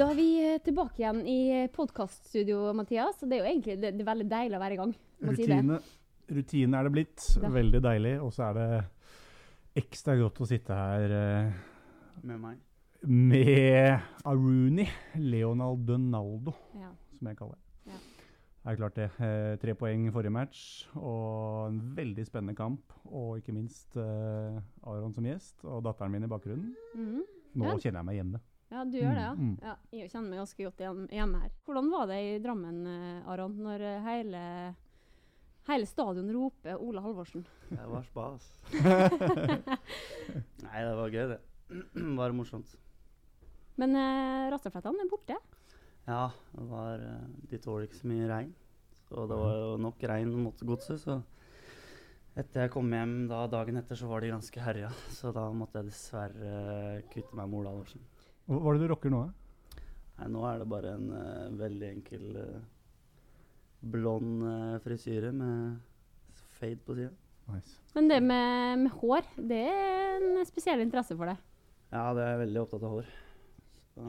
Da er vi eh, tilbake igjen i podkaststudio, Mathias. Og det er jo egentlig det, det er veldig deilig å være i gang. Rutine, si. Rutine, er det blitt. Da. Veldig deilig. Og så er det ekstra godt å sitte her eh, med meg. med Aruni, Leonald Donaldo, Ja. som jeg kaller det. Ja. Det er klart det. Eh, tre poeng i forrige match, og en veldig spennende kamp. Og ikke minst eh, Aron som gjest, og datteren min i bakgrunnen. Mhm. Nå Ja. kjenner jeg meg hjemme. Ja, du gjør det, ja. Mm, mm. ja. Jeg kjenner meg ganske godt igjen, hjemme her. Hvordan var det i Drammen, eh, Aron, når eh, hele, hele stadion roper Ole Halvorsen? Det var spas. Nei, det var gøy, det. Bare morsomt. Men eh, Rastaflettene er borte. Ja, det var eh, De tåler ikke så mye regn. Så det var jo nok regn mot godset, så etter jeg kom hjem da dagen etter, så var de ganske herja. Så da måtte jeg dessverre kutte meg med Ola Halvorsen. Hva er det du rocker nå? da? Nei, nå er det bare en uh, veldig enkel uh, blond uh, frisyre med fade på sida. Nice. Men det med, med hår, det er en spesiell interesse for deg. Ja, det er jeg veldig opptatt av hår. Så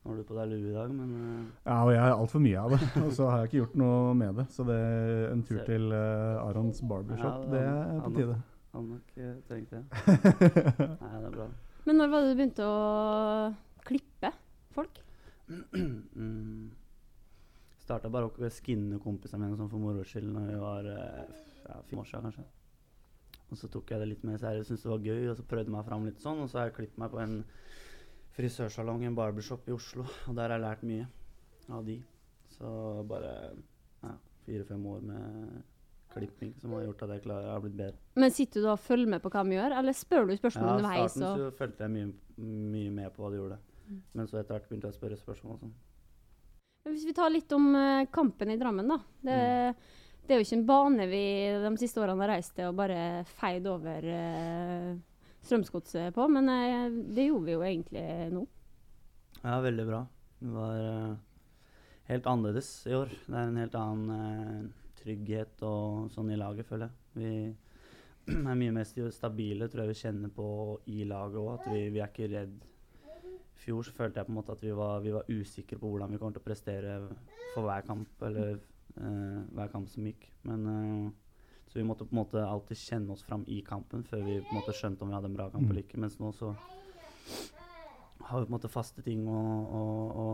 nå har du på deg lue i dag, men eh, Ja, og jeg har altfor mye av det. Og så har jeg ikke gjort noe med det. Så det en tur til eh, Arons barbershop, Ja, det er på tide. Han nok trengte trengt det. Nei, det er bra. Men når var det du begynte å klippe folk? mm. Starta bare å skinne kompisene mine sånn for moro skyld når vi var eh, ja, fem år siden, kanskje. Og så tok jeg det litt mer seriøst, syntes det var gøy, og så prøvde jeg meg fram litt sånn. Og så har jeg klippet meg på en frisørsalong, en barbershop i Oslo, og der har jeg lært mye av de. Så bare ja, fire-fem år med klipping som har gjort at jeg klarer, jeg har blitt bedre. Men sitter du og følger med på hva de gjør, eller spør du spørsmål Ja, i underveis? starten Og... så fulgte jeg mye, mye med på hva de gjorde. Men så etter hvert begynte jeg å spørre spørsmål sånn. Men hvis vi tar litt om uh, kampen i Drammen, da. Det, det er jo ikke en bane vi de siste årene har reist til og bare feid over uh, Strømsgodset på, men uh, det gjorde vi jo egentlig nå. Ja, veldig bra. Det var helt annerledes i år. Det er en helt annen trygghet og sånn i laget, føler jeg. Vi er mye mer stabile, tror jeg vi kjenner på i laget òg. At vi, vi er ikke redd. I fjor så følte jeg på en måte at vi var, vi var usikre på hvordan vi kommer til å prestere for hver kamp, eller eh, hver kamp som gikk. Men eh, Så vi måtte på en måte alltid kjenne oss fram i kampen før vi på en måte skjønte om vi hadde en bra kamp Mm. eller ikke. Mens nå så har vi på en måte faste ting å, å, å,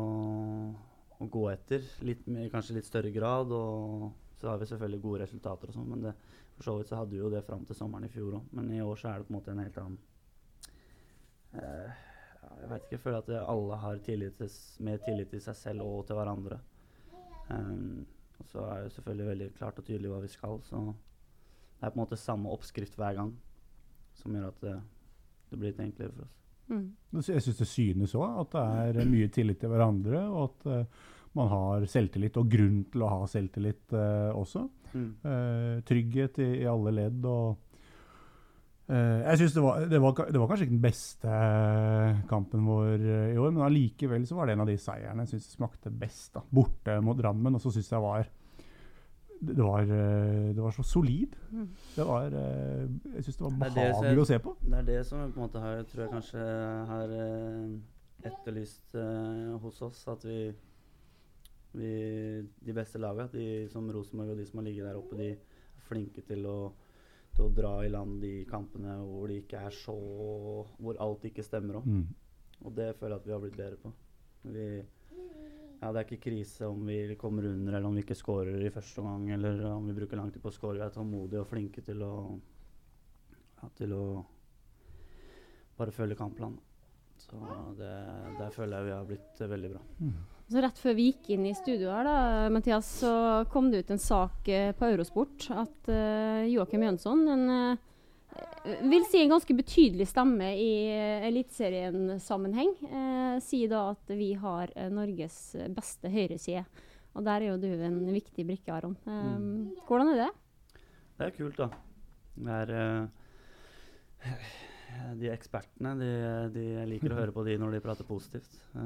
å gå etter. Litt mer, kanskje litt større grad. Og så har vi selvfølgelig gode resultater og sånn, men det, for så vidt så hadde vi jo det fram til sommeren i fjor òg. Men i år så er det på en måte en helt annen uh, Jeg vet ikke, jeg føler at alle har tillit til, mer tillit til seg selv og til hverandre. Um, og så er det selvfølgelig veldig klart og tydelig hva vi skal, så det er på en måte samme oppskrift hver gang. Som gjør at det, det blir litt enklere for oss. Mm. Jeg syns det synes òg, at det er mye tillit til hverandre, og at eh, man har selvtillit, og grunn til å ha selvtillit eh, også. Mm. Eh, trygghet i, i alle ledd. og eh, jeg synes det var, det, var, det var kanskje ikke den beste kampen vår eh, i år, men allikevel så var det en av de seierne jeg syns smakte best. da, Borte mot Drammen. Og så syns jeg var det det var, eh, det var så solid. Mm. Det var, eh, jeg syns det var Det er det behagelig å se på. Det er det som jeg på en måte har, tror jeg kanskje har etterlyst hos oss. At vi, vi De beste lagene, de som Rosenborg og de som har ligget der oppe, de er flinke til å, til å dra i land de kampene hvor det ikke er så Hvor alt ikke stemmer om. Mm. Og det føler jeg at vi har blitt bedre på. Vi, ja, det er ikke krise om vi kommer under eller om vi ikke scorer i første omgang eller om vi bruker lang tid på å score. Vi er tålmodige og flinke til å, ja, til å bare følge kampplanen. Så det, der føler jeg vi har blitt eh, veldig bra. Så rett før vi gikk inn i studio her, da, Mathias, så kom det ut en sak eh, på Eurosport at eh, Joakim Jønsson, en eh, vil si en ganske betydelig stemme i uh, Eliteserien-sammenheng, eh, sier da at vi har eh, Norges beste høyreside. Og der er jo du en viktig brikke, Aron. Eh, Mm. Hvordan er det? Det er kult, da. Det er eh, De ekspertene, de, de liker å høre på de når de prater positivt. Uh,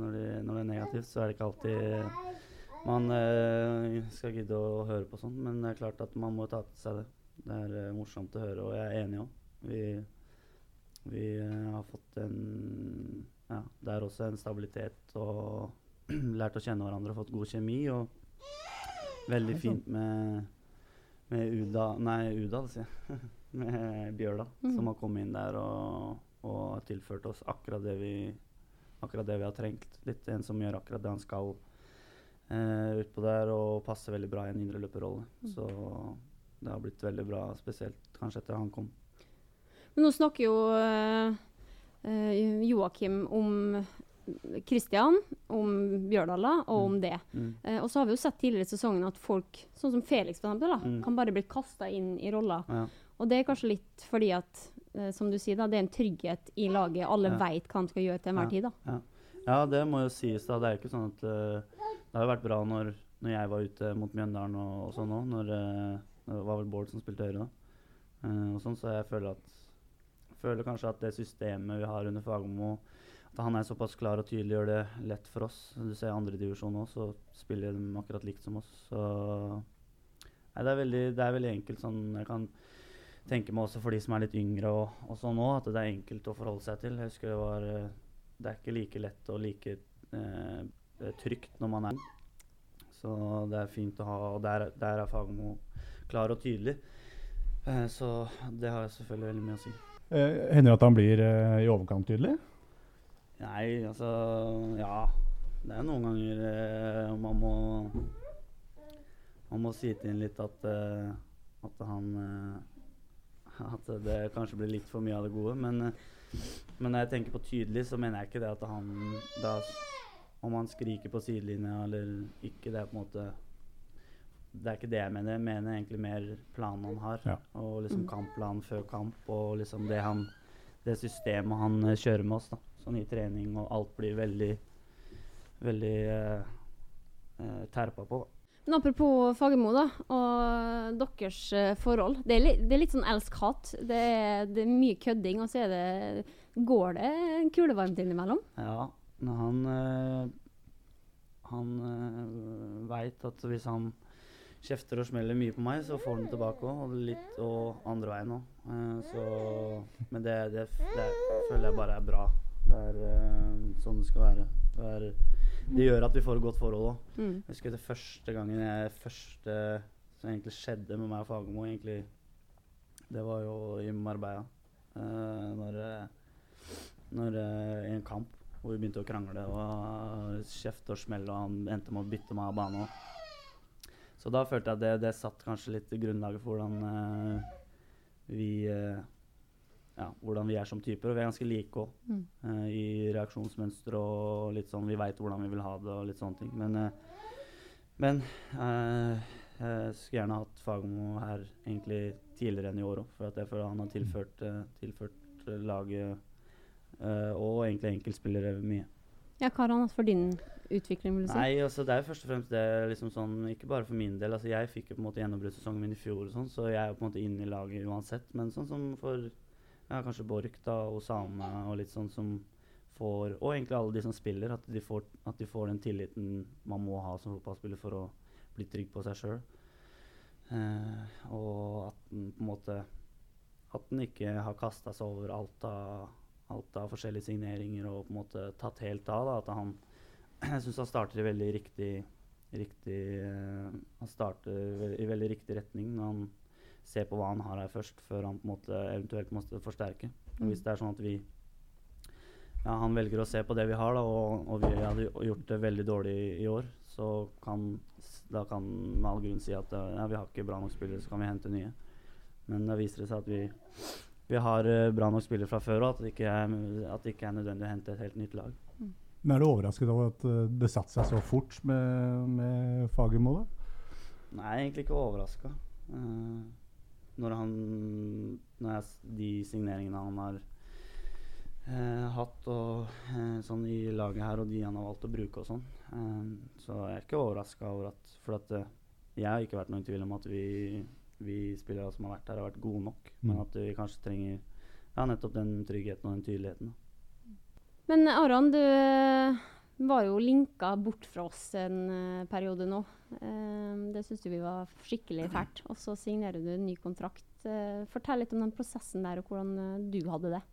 når, de, når det er negativt, så er det ikke alltid man uh, skal gidde å høre på sånn. Men det er klart at man må ta til seg det. Det er uh, morsomt å høre, og jeg er enig òg. Vi, vi har fått en ja, det er også en stabilitet og lært å kjenne hverandre og fått god kjemi. Og veldig fint med, med Uda Nei, Udal, sier jeg. med Bjørla, mm. som har kommet inn der og, og tilført oss akkurat det vi akkurat det vi har trengt. Litt en som gjør akkurat det han skal eh, utpå der, og passer veldig bra i en indreløperrolle. Mm. Så det har blitt veldig bra, spesielt kanskje etter han kom. Men nå snakker jo eh, eh, Joakim om Kristian, om Bjørdala og om det. Mm. Eh, og så har vi jo sett tidligere i sesongen at folk, sånn som Felix for eksempel, da, Mm. kan bare bli kasta inn i roller. Ja. Og det er kanskje litt fordi at, eh, som du sier, da, det er en trygghet i laget. Alle Ja. vet hva han skal gjøre til enhver Ja. tid. da. Ja, det må jo sies. da. Det er jo ikke sånn at uh, Det har jo vært bra når, når jeg var ute mot Mjøndalen og, og sånn òg. Når uh, Det var vel Bård som spilte høyre da. Uh, og sånn, så jeg føler at føler kanskje at det systemet vi har under Fagermo At han er såpass klar og tydelig, gjør det lett for oss. Du ser andredivisjon òg, så spiller de akkurat likt som oss. Så Nei, det er veldig, det er veldig enkelt sånn Jeg kan tenke meg også for de som er litt yngre og, og sånn òg, at det er enkelt å forholde seg til. Jeg husker det var eh, Det er ikke like lett og like eh, trygt når man er Så det er fint å ha Og der, der er Fagermo klar og tydelig. Eh, så det har jeg selvfølgelig veldig mye å si. Eh, hender det at han blir eh, i overkant tydelig? Nei, altså Ja. Det er noen ganger eh, man må Man må si til ham litt at, at han At det kanskje blir litt for mye av det gode. Men, eh, men når jeg tenker på tydelig, så mener jeg ikke det at han da, Om han skriker på sidelinja eller ikke, det er på en måte Det er ikke det jeg mener. Jeg mener egentlig mer planen han har. Ja. Og liksom Mm. kampplanen før kamp, og liksom det han det systemet han eh, kjører med oss. da, Sånn i trening, og alt blir veldig veldig eh, eh, terpa på. da. Men apropos Fagermo og deres eh, forhold. Det er, li det er litt sånn elsk-hat. Det, det er mye kødding, og så er det, går det kulevarmt innimellom. Ja, men han øh, Han øh, veit at hvis han kjefter og smeller mye på meg, så får han tilbake òg. Og litt og andre veien òg. så Men det, det føler jeg bare er bra. Det er øh, sånn det skal være. Det, er, det gjør at vi får et godt forhold òg. Mm. Jeg husker det første gangen jeg første som egentlig skjedde med meg og Fagermo, egentlig Det var jo i Marbella. Uh, når eh, når uh, I en kamp hvor vi begynte å krangle og kjefte og smelle, og han endte med å bytte meg av bane òg. Så da følte jeg at det, det satt kanskje litt grunnlaget for hvordan uh, vi ja, hvordan vi er som typer. Og vi er ganske like òg, Mm. i reaksjonsmønster og litt sånn Vi veit hvordan vi vil ha det og litt sånne ting. Men, uh, men uh, jeg skulle gjerne hatt Fagermo her egentlig tidligere enn i år òg, for at jeg føler han har tilført, tilført laget og egentlig enkeltspillere mye. Ja, hva har han hatt for din utvikling, vil du si? Nei, altså det er jo først og fremst det liksom sånn, Ikke bare for min del. altså Jeg fikk jo på en måte gjennombruddssesongen min i fjor, og sånn, så jeg er jo på en måte inne i laget uansett. Men sånn som for ja, kanskje Borch da, Osame og litt sånn som får Og egentlig alle de som spiller, at de får, at de får den tilliten man må ha som fotballspiller for å bli trygg på seg sjøl. Eh, og at den på en måte At den ikke har kasta seg over alt av, alt av forskjellige signeringer og på en måte tatt helt av. da, At han jeg syns han starter i veldig riktig, riktig eh, Han starter i veldig riktig retning når han ser på hva han har her først, før han på en måte eventuelt måtte forsterke. Og hvis det er sånn at vi ja, Han velger å se på det vi har, da, og, og vi hadde gjort det veldig dårlig i, i år, så kan da kan med all grunn si at eh, ja, vi har ikke bra nok spillere, så kan vi hente nye. Men da viser det seg at vi, vi har eh, bra nok spillere fra før, og at det ikke er, at det ikke er nødvendig å hente et helt nytt lag. Men er du overrasket over at eh, det satte seg så fort med, med Fagermo? jeg Nei, egentlig ikke overraska. Når han Når jeg, de signeringene han har eh, hatt og eh, sånn i laget her, og de han har valgt å bruke og sånn, eh, så jeg er ikke overraska over at For at eh, jeg har ikke vært noen tvil om at vi, vi spillere som har vært her, har vært gode nok, men Mm. at vi kanskje trenger ja, nettopp den tryggheten og den tydeligheten. Da. Men Aron, du eh, var jo linka bort fra oss en eh, periode nå. Eh, det syns vi var skikkelig fælt. Og så signerer du en ny kontrakt. Eh, fortell litt om den prosessen der, og hvordan eh, du hadde det.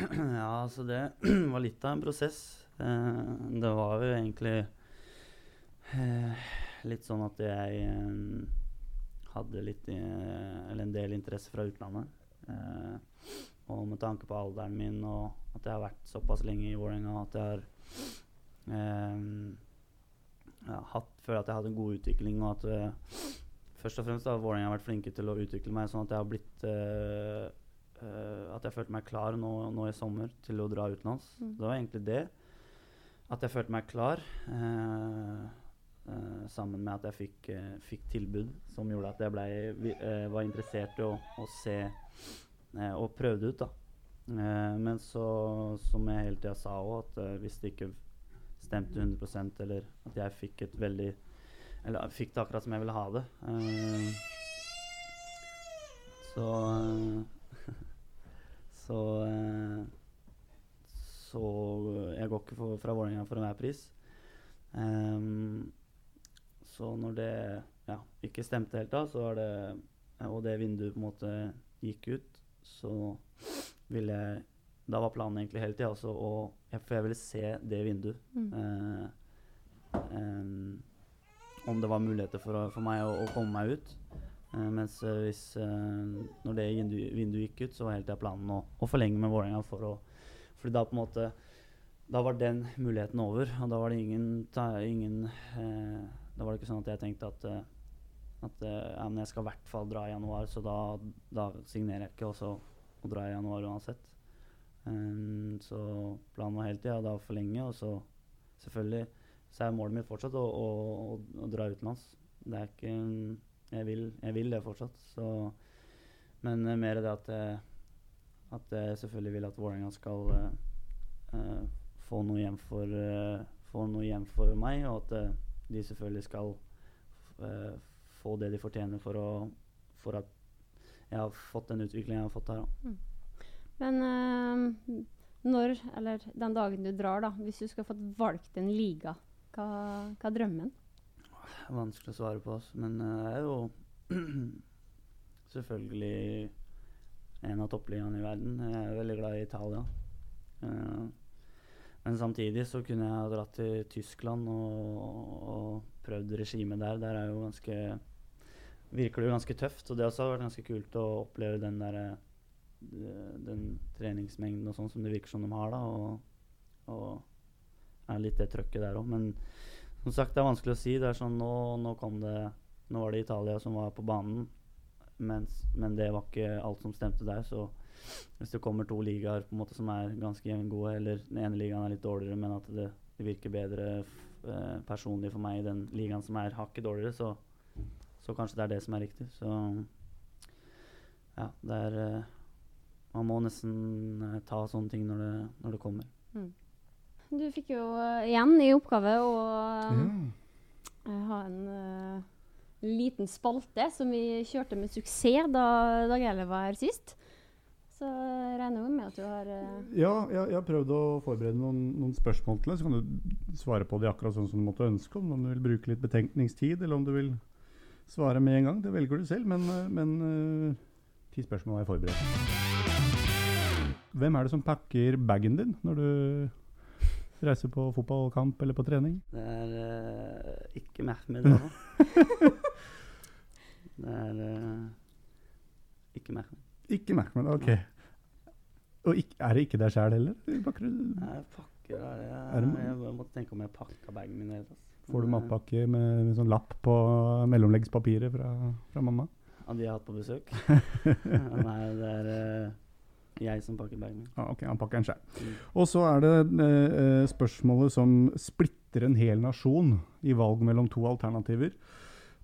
Ja, altså det var litt av en prosess. Eh, det var jo egentlig litt sånn at jeg hadde litt Eller en del interesse fra utlandet. Og med tanke på alderen min og at jeg har vært såpass lenge i Vålerenga at jeg har ja, hatt, føler at jeg hadde en god utvikling, og at uh, først og fremst har Vålerenga vært flinke til å utvikle meg sånn at jeg har blitt uh, uh, At jeg følte meg klar nå, nå i sommer til å dra utenlands. Mm. Det var egentlig det. At jeg følte meg klar. sammen med at jeg fikk, fikk tilbud som gjorde at jeg ble, var interessert i å, å se og prøve det ut. da. Men så, som jeg hele tida sa òg, at hvis det ikke stemte 100% eller at jeg fikk et veldig Eller fikk det akkurat som jeg ville ha det eh, Så eh, Så eh, Så jeg går ikke fra Vålerenga for enhver pris. Så når det ja, ikke stemte helt da, så var det Og det vinduet på en måte gikk ut, så ville jeg Da var planen egentlig hele tida også å For jeg ville se det vinduet. Mm. Eh, eh, om det var muligheter for, for meg å, å komme meg ut. Eh, mens eh, hvis eh, Når det vinduet, vinduet gikk ut, så var hele tida planen å, å forlenge med Vålerenga for å Fordi da på en måte Da var den muligheten over, og da var det ingen, ta, ingen eh, Da var det ikke sånn at jeg tenkte at at ja, jeg skal i hvert fall dra i januar, så da, da signerer jeg ikke, og så og drar jeg i januar uansett. Em, så planen var hele tida da å forlenge, og så selvfølgelig så er målet mitt fortsatt å, å, å, å dra utenlands. Det er ikke jeg vil, jeg vil det fortsatt. Så, men uh, mer det at jeg, at jeg selvfølgelig vil at Vålerenga skal uh, uh, få noe hjem for eh, få noe hjem for meg, og at eh, de selvfølgelig skal eh, få det de fortjener for, å, for at jeg har fått den utviklingen jeg har fått her. Da. Men eh, når, eller den dagen du drar, da, hvis du skal fått valgt en liga, hva, hva er drømmen? Vanskelig å svare på, altså. men eh, det er jo selvfølgelig en av toppligaene i verden. Jeg er veldig glad i Italia. Uh, men samtidig så kunne jeg ha dratt til Tyskland og, og prøvd regimet der. Der er jo ganske virker det jo ganske tøft, og det også har vært ganske kult å oppleve den der den treningsmengden og sånn som det virker som de har, da. Og, og er litt det trøkket der òg. Men som sagt, det er vanskelig å si. Det er sånn, nå, nå kom det Nå var det Italia som var på banen, mens, men det var ikke alt som stemte der. Så hvis det kommer to ligaer på en måte som er ganske jevngode, eller den ene ligaen er litt dårligere, men at det, det virker bedre eh, personlig for meg i den ligaen som er hakket dårligere, så, så kanskje det er det som er riktig. Så ja, det er eh, Man må nesten eh, ta sånne ting når det, når det kommer. Du fikk jo uh, igjen i oppgave å Ja. eh, ha en uh, liten spalte som vi kjørte med suksess da Dag Eile var her sist. Så regner vi med at du har uh, Ja, jeg, jeg har prøvd å forberede noen, noen spørsmål til deg, så kan du svare på de akkurat sånn som du måtte ønske. Om du vil bruke litt betenkningstid, eller om du vil svare med en gang. Det velger du selv, men, men ti spørsmål er forberedt. Hvem er det som pakker bagen din når du reiser på fotballkamp eller på trening? Det er uh, ikke Mehmed nå. det er uh, ikke Mehmed. Ikke Mehmed, ok. Og ikke, er det ikke deg sjæl heller? Pakker du- Nei, Jeg pakker er det, Er det jeg, måtte tenke om jeg pakka bagen min. Eller. Får du eh, matpakke med, med sånn lapp på mellomleggspapiret fra, fra mamma? Av de jeg har hatt på besøk? Nei, det er eh, jeg som pakker bagen min. Ah, ok, han pakker den sjøl. Mm. Og så er det eh, eh, spørsmålet som splitter en hel nasjon i valg mellom to alternativer.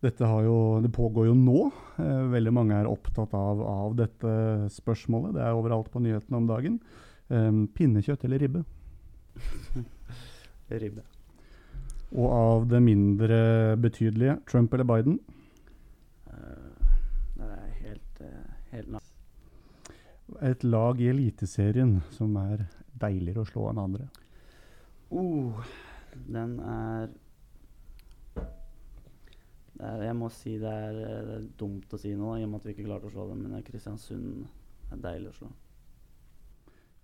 Dette har jo, det pågår jo nå. Eh, veldig mange er opptatt av, av dette spørsmålet. Det er overalt på nyhetene om dagen. Eh, pinnekjøtt eller ribbe? Ribbe. Og av det mindre betydelige Trump eller Biden? Uh, det er helt, uh, helt natt. Et lag i Eliteserien som er deiligere å slå enn andre. Uh, den er er, Jeg må si det er, det er dumt å si nå, i og med at vi ikke klarte å slå dem. Men Kristiansund er deilig å slå.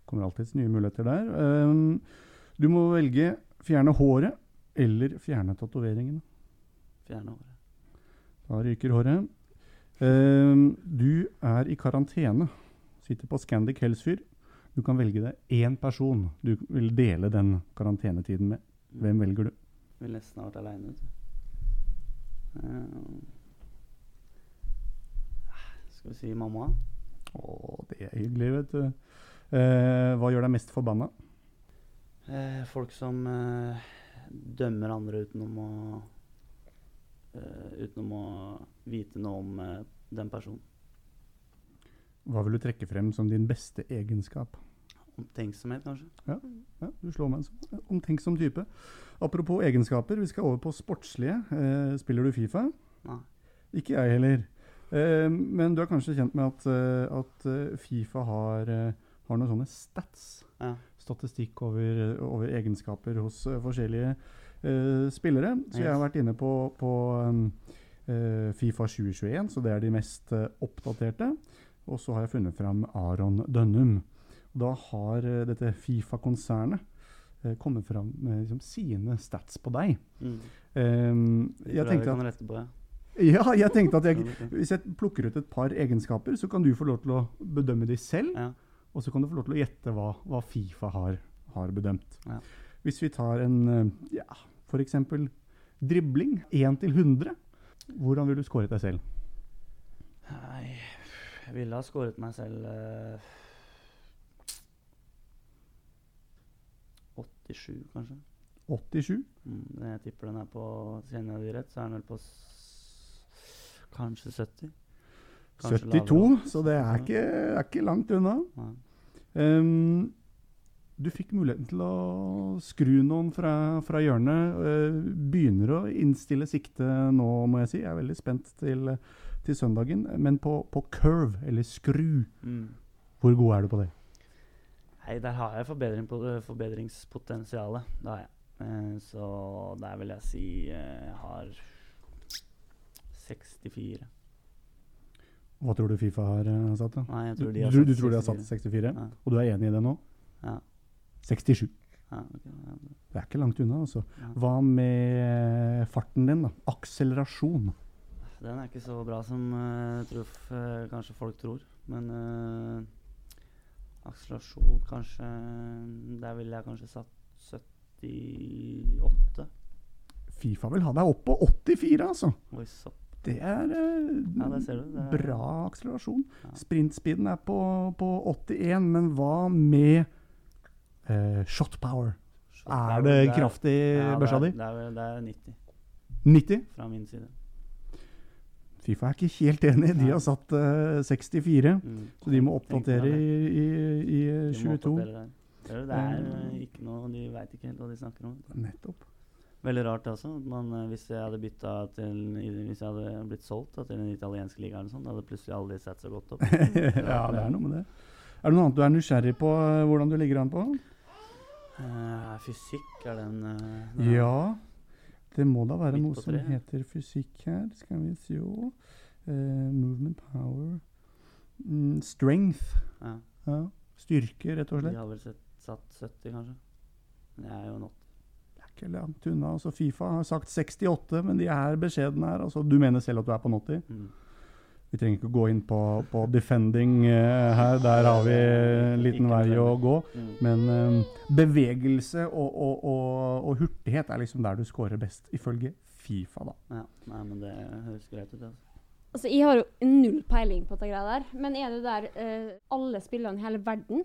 kommer alltids nye muligheter der. Um, du må velge fjerne håret eller fjerne tatoveringene. Fjerne håret. Da ryker håret. Um, du er i karantene. Sitter på Scandic Helsfyr. Du kan velge deg én person du vil dele den karantenetiden med. Hvem velger du? Jeg Vil nesten ha vært aleine. Eh, skal vi si mamma? Å, det er hyggelig, vet du. Eh, hva gjør deg mest forbanna? Eh, folk som eh, dømmer andre utenom å eh, Utenom å vite noe om den personen. Hva vil du trekke frem som din beste egenskap? Omtenksomhet, kanskje. Ja, du slår meg som en omtenksom type. Apropos egenskaper, vi skal over på sportslige. Eh, spiller du Fifa? Nei. Ikke jeg heller. Eh, men du er kanskje kjent med at, eh, at eh, Fifa har, eh, har noen sånne stats? Ja. Statistikk over, over egenskaper hos forskjellige eh, spillere. Så jeg har vært inne på, på um, Fifa 2021, så det er de mest oppdaterte. Og så har jeg funnet fram Aron Dønnum. Og da har eh, dette Fifa-konsernet eh, kommet fram med liksom, sine stats på deg. Mm. Um, jeg tenkte at på, ja. ja, jeg tenkte at jeg, hvis jeg plukker ut et par egenskaper, så kan du få lov til å bedømme de selv. Ja. Og så kan du få lov til å gjette hva, hva Fifa har, har bedømt. Ja. Hvis vi tar en eh, ja, f.eks. dribling 1 til 100, hvordan vil du skåret deg selv? Nei, ville ha skåret meg selv eh, 87, kanskje. 87? Mm, jeg tipper den er på Kjenner jeg rett, så er den vel på kanskje 70. Kanskje 72, lavere. så det er ikke, er ikke langt unna. Ehm, du fikk muligheten til å skru noen fra, fra hjørnet. Uh, begynner å innstille sikte nå, må jeg si. Jeg er veldig spent til, til søndagen. Men på, på curve, eller skru, Mm. hvor god er du på det? Nei, der har jeg forbedring på, forbedringspotensialet. Det har jeg. Eh, så der vil jeg si eh, jeg har 64. Hva tror du Fifa har eh, satt? da? Nei, jeg tror de har du, satt du tror de har 64. satt 64? Ja. Og du er enig i det nå? Ja. 67. Ja, ok, Det er ikke langt unna, altså. ja. Hva med farten din, da? Akselerasjon. Den er ikke så bra som uh, truff, uh, eh, kanskje folk tror. Men uh, akselerasjon kanskje Der ville jeg kanskje satt 78. Fifa vil ha deg opp på 84, altså. Det er eh, Ja, det ser du. Det er, bra akselerasjon. Ja. Sprintspeeden er på, på 81, men hva med eh, shot power? Er det kraftig ja, børsa det di? det, det er 90 90? fra min side. Fifa er ikke helt enig. De har satt uh, 64, Mm. så de må oppdatere i, i, i eh, De 22. Det er, eh, ikke noe De veit ikke helt hva de snakker om. Nettopp. Veldig rart altså. Man, eh, hvis jeg hadde bytta til Hvis jeg hadde blitt solgt da, til den italienske ligaen, sånn, hadde plutselig alle de så godt opp. ja, det er noe med det. Er det noe annet du er nysgjerrig på, eh, hvordan du ligger an på? Uh, fysikk er den uh, Ja, det må da være noe som heter fysikk her. Skal vi se uh, Movement power mm, Strength. ja. Ja. Styrke, rett og slett. De har vel sett, satt 70, kanskje. Det er jo not. Det er ikke langt unna. Altså, Fifa har sagt 68, men de er beskjedne her. Altså, du mener selv at du er på 80? Mm. Vi trenger ikke gå inn på, på defending uh, her. Der har vi en liten vei å gå. Mm. Men um, bevegelse og, og, og, og hurtighet er liksom der du scorer best, ifølge Fifa, da. Ja, nei, men det høres greit ut. Altså. Altså, jeg har jo null peiling på dette greia der. Men er det der uh, alle spillerne i hele verden?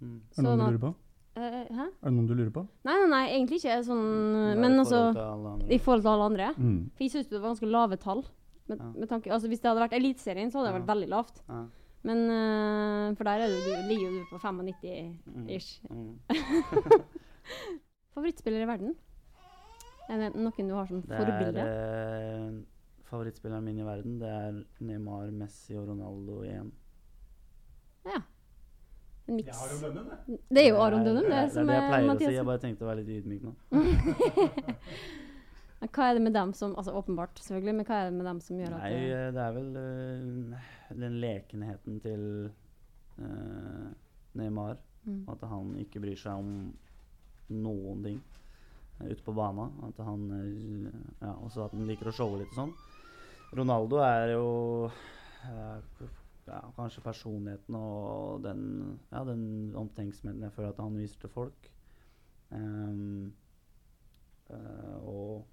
Mm. Er det noen Sånn du lurer på? Uh, hæ? Er det noen du lurer på? Nei, nei, nei, egentlig ikke sånn Men altså. I forhold til alle andre. Mm. For jeg syns det var ganske lave tall. Med, Ja. med tanke, altså Hvis det hadde vært Eliteserien, så hadde det Ja. vært veldig lavt. Ja. Men uh, For der er du, du, ligger jo du på 95-ish. Mm. Favorittspiller i verden? Er det noen du har som Det forbilde? er eh, Favorittspilleren min i verden det er Neymar, Messi og Ronaldo igjen. En miks. Det er jo Aron Dunham, det, det, er som det jeg pleier pleier å si. Jeg bare tenkte å være litt ydmyk nå. Hva er det med dem som Altså åpenbart, selvfølgelig, men hva er det med dem som gjør at Nei, det, eh, er vel uh, den lekenheten til uh, Neymar. Mm. At han ikke bryr seg om noen ting uh, ute på bana. At han Ja, også at han liker å showe litt og sånn. Ronaldo er jo ja, kanskje personligheten og den, ja, den omtenksomheten jeg føler at han viser til folk. Um, og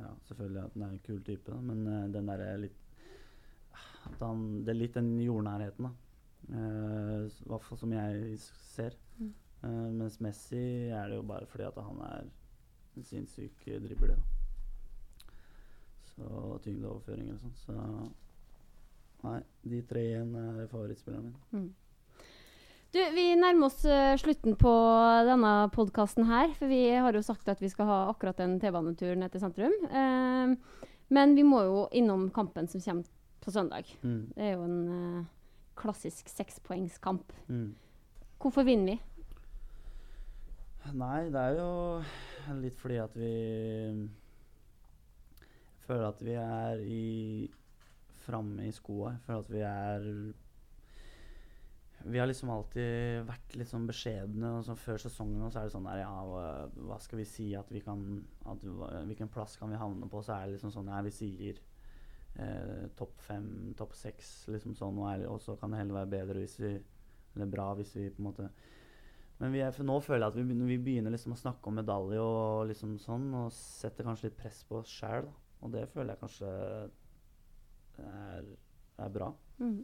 ja, selvfølgelig at han er en kul type, da, men uh, den derre litt han, Det er litt den jordnærheten, da. Eh, I hvert fall som jeg ser. Mm. Eh, mens Messi er det jo bare fordi at han er en sinnssyk eh, dribler. Da. Så tyngdeoverføring eller sånn. Så nei, de tre igjen er favorittspillerne mine. Mm. Du, vi nærmer oss eh, slutten på denne podkasten her. For vi har jo sagt at vi skal ha akkurat en T-banetur ned til sentrum. Eh, men vi må jo innom kampen som kommer på søndag. Mm. Det er jo en eh, klassisk sekspoengskamp. Mm. Hvorfor vinner vi? Nei, det er jo litt fordi at vi føler at vi er i framme i skoa. Jeg føler at vi er Vi har liksom alltid vært litt sånn beskjedne. så Før sesongen så er det sånn der Ja, hva, skal vi si at vi kan at, Hvilken plass kan vi havne på? Så er det liksom sånn Ja, vi sier eh, topp fem, topp seks, liksom sånn. Og, så kan det heller være bedre hvis vi Eller bra hvis vi på en måte men vi er, nå føler jeg at vi begynner, vi begynner liksom å snakke om medalje og liksom sånn, og setter kanskje litt press på oss sjæl. Og det føler jeg kanskje er, er bra. Mm.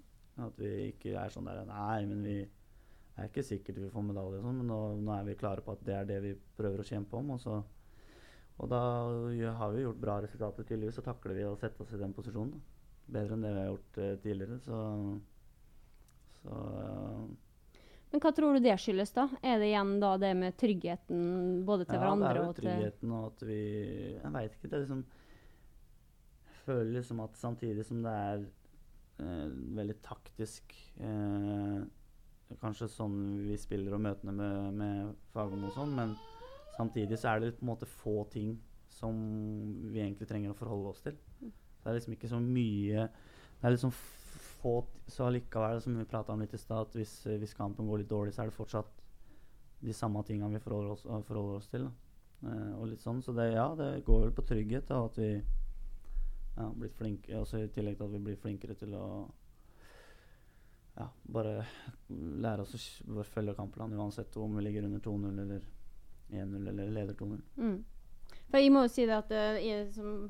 At vi ikke er sånn der Nei, men vi er ikke sikkert vi får medalje og sånn, men nå, nå er vi klare på at det er det vi prøver å kjempe om. Og, så, og da har vi gjort bra resultater, tydeligvis, så takler vi å sette oss i den posisjonen. Da. Bedre enn det vi har gjort eh, tidligere. Så, så Men hva tror du det skyldes, da? Er det igjen da det med tryggheten både til hverandre ja, det er jo tryggheten og at vi Jeg veit ikke. Det er liksom føler liksom at samtidig som det er eh, veldig taktisk eh, Kanskje sånn vi spiller og møtene med, med Fagermo og sånn, men samtidig så er det på en måte få ting som vi egentlig trenger å forholde oss til. Det er liksom ikke så mye Det er liksom få Så allikevel, som vi prata om litt i stad, at hvis, hvis kampen går litt dårlig, så er det fortsatt de samme tingene vi forholder oss, forholder oss til. Eh, og litt sånn, Så det, ja, det går vel på trygghet, da, at vi ja, blitt flinke, også i tillegg til at vi blir flinkere til å ja, bare lære oss å følge kampplanen uansett om vi ligger under 2-0 eller 1-0 eller leder 2-0. Mm. For jeg må jo si det at uh, jeg som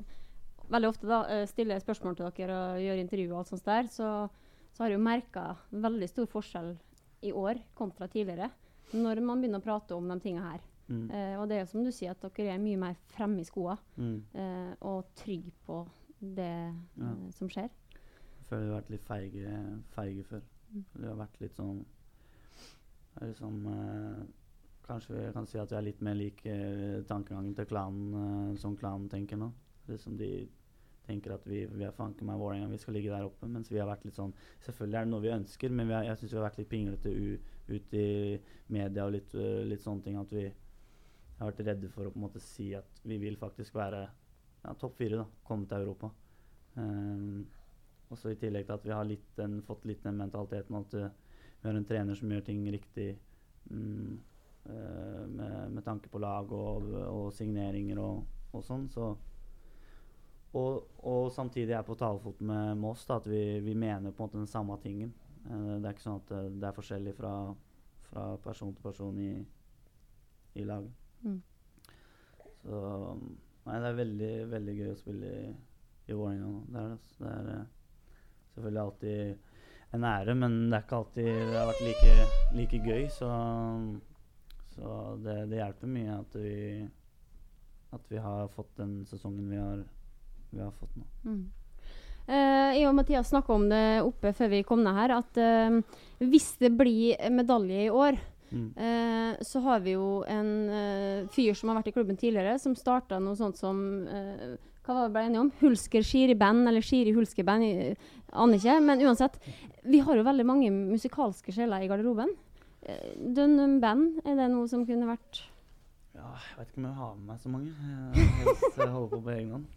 veldig ofte da uh, stiller spørsmål til dere og gjør intervju og alt sånt der, så, så har jeg jo merka veldig stor forskjell i år kontra tidligere. Når man begynner å prate om de tinga her. Mm. Uh, og det er jo som du sier, at dere er mye mer fremme i skoa Mm. og trygge på det Ja. eh, som skjer. Jeg føler vi har vært litt feige, feige før. Mm. Vi har vært litt sånn liksom, eh, Kanskje vi kan si at vi er litt mer lik eh, tankegangen til klanen eh, som klanen tenker nå. Liksom de tenker at vi, vi er fanken meg Vålerenga, vi skal ligge der oppe. Mens vi har vært litt sånn Selvfølgelig er det noe vi ønsker, men vi har, jeg syns vi har vært litt pinglete ut i media og litt, uh, litt sånne ting. At vi har vært redde for å på en måte si at vi vil faktisk være ja, topp fire, da. Komme til Europa. Um, og så I tillegg til at vi har litt den, fått litt den mentaliteten at uh, vi har en trener som gjør ting riktig um, uh, med, med tanke på lag og, og signeringer og, og sånn. Så, og, og samtidig er på talefot med Moss da, at vi, vi mener på en måte den samme tingen. Uh, det er ikke sånn at det er forskjellig fra, fra person til person i, i laget. Mm. Så um, Nei, det er veldig, veldig gøy å spille i, i Vålerenga nå. Det er, altså. det er uh, selvfølgelig alltid en ære, men det er ikke alltid det har vært like, like gøy. Så, så det, det hjelper mye at vi, at vi har fått den sesongen vi har, vi har fått nå. Mm. Uh, jeg og Mathias snakka om det oppe før vi kom ned her, at uh, hvis det blir medalje i år, Mm. eh, så har vi jo en eh, fyr som har vært i klubben tidligere, som starta noe sånt som eh, Hva var det vi ble enige om? Hulsker Skiri-band, eller Skiri Hulsker-band? Aner ikke. Men uansett. Vi har jo veldig mange musikalske sjeler i garderoben. Eh, Dunham Band, er det noe som kunne vært Ja, jeg vet ikke om jeg har med meg så mange. Jeg, helst, jeg holder på på egen hånd.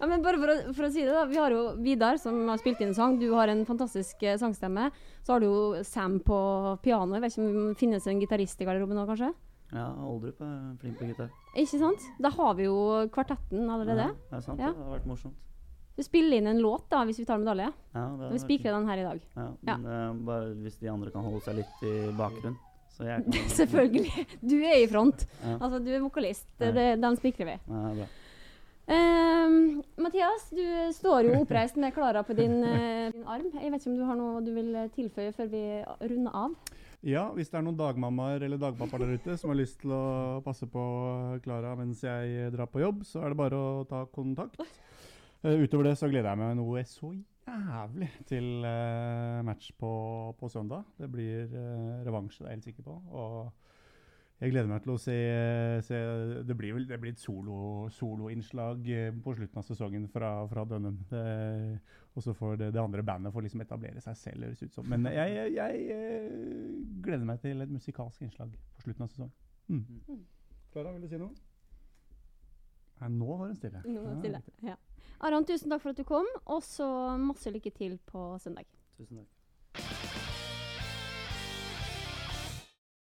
Ja, men bare for å, for å si det, da. Vi har jo Vidar som har spilt inn sang. Du har en fantastisk eh, sangstemme. Så har du jo Sam på piano. Jeg vet ikke om det finnes en gitarist i garderoben nå, kanskje? Ja, Oldrup er flink på gitar. Ikke sant? Da har vi jo kvartetten allerede. Ja, det er sant. Ja. Det har vært morsomt. Du spiller inn en låt da, hvis vi tar medalje. Ja, det Vi spikrer den her i dag. Ja, Ja. men eh, bare hvis de andre kan holde seg litt i bakgrunnen. Så jeg kan Selvfølgelig. Du er i front. Ja. Altså, du er vokalist. Ja. Det, den spikrer vi. Ja, det er bra. Ehm, Mathias, du står jo oppreist med Klara på din, uh, din arm. Jeg vet ikke om du har noe du vil eh, tilføye før vi runder av? Ja, hvis det er noen dagmammaer eller dagpappaer der ute som har lyst til å passe på Klara mens jeg drar på jobb, så er det bare å ta kontakt. Uh, utover det så gleder jeg meg noe så jævlig til eh, match på, på søndag. Det blir revansje, det er jeg helt sikker på. Og jeg gleder meg til å se, se Det blir vel det blir et solo- soloinnslag eh, på slutten av sesongen fra, fra Dønnum. Og så får det, det andre bandet får liksom etablere seg selv, høres ut som. Men jeg, jeg, jeg eh, gleder meg til et musikalsk innslag på slutten av sesongen. Mm. Klara, vil du si noe? Nei, nå var hun stille. Nå var hun stille. Ja. Aron, tusen takk for at du kom, og så masse lykke til på søndag. Tusen takk.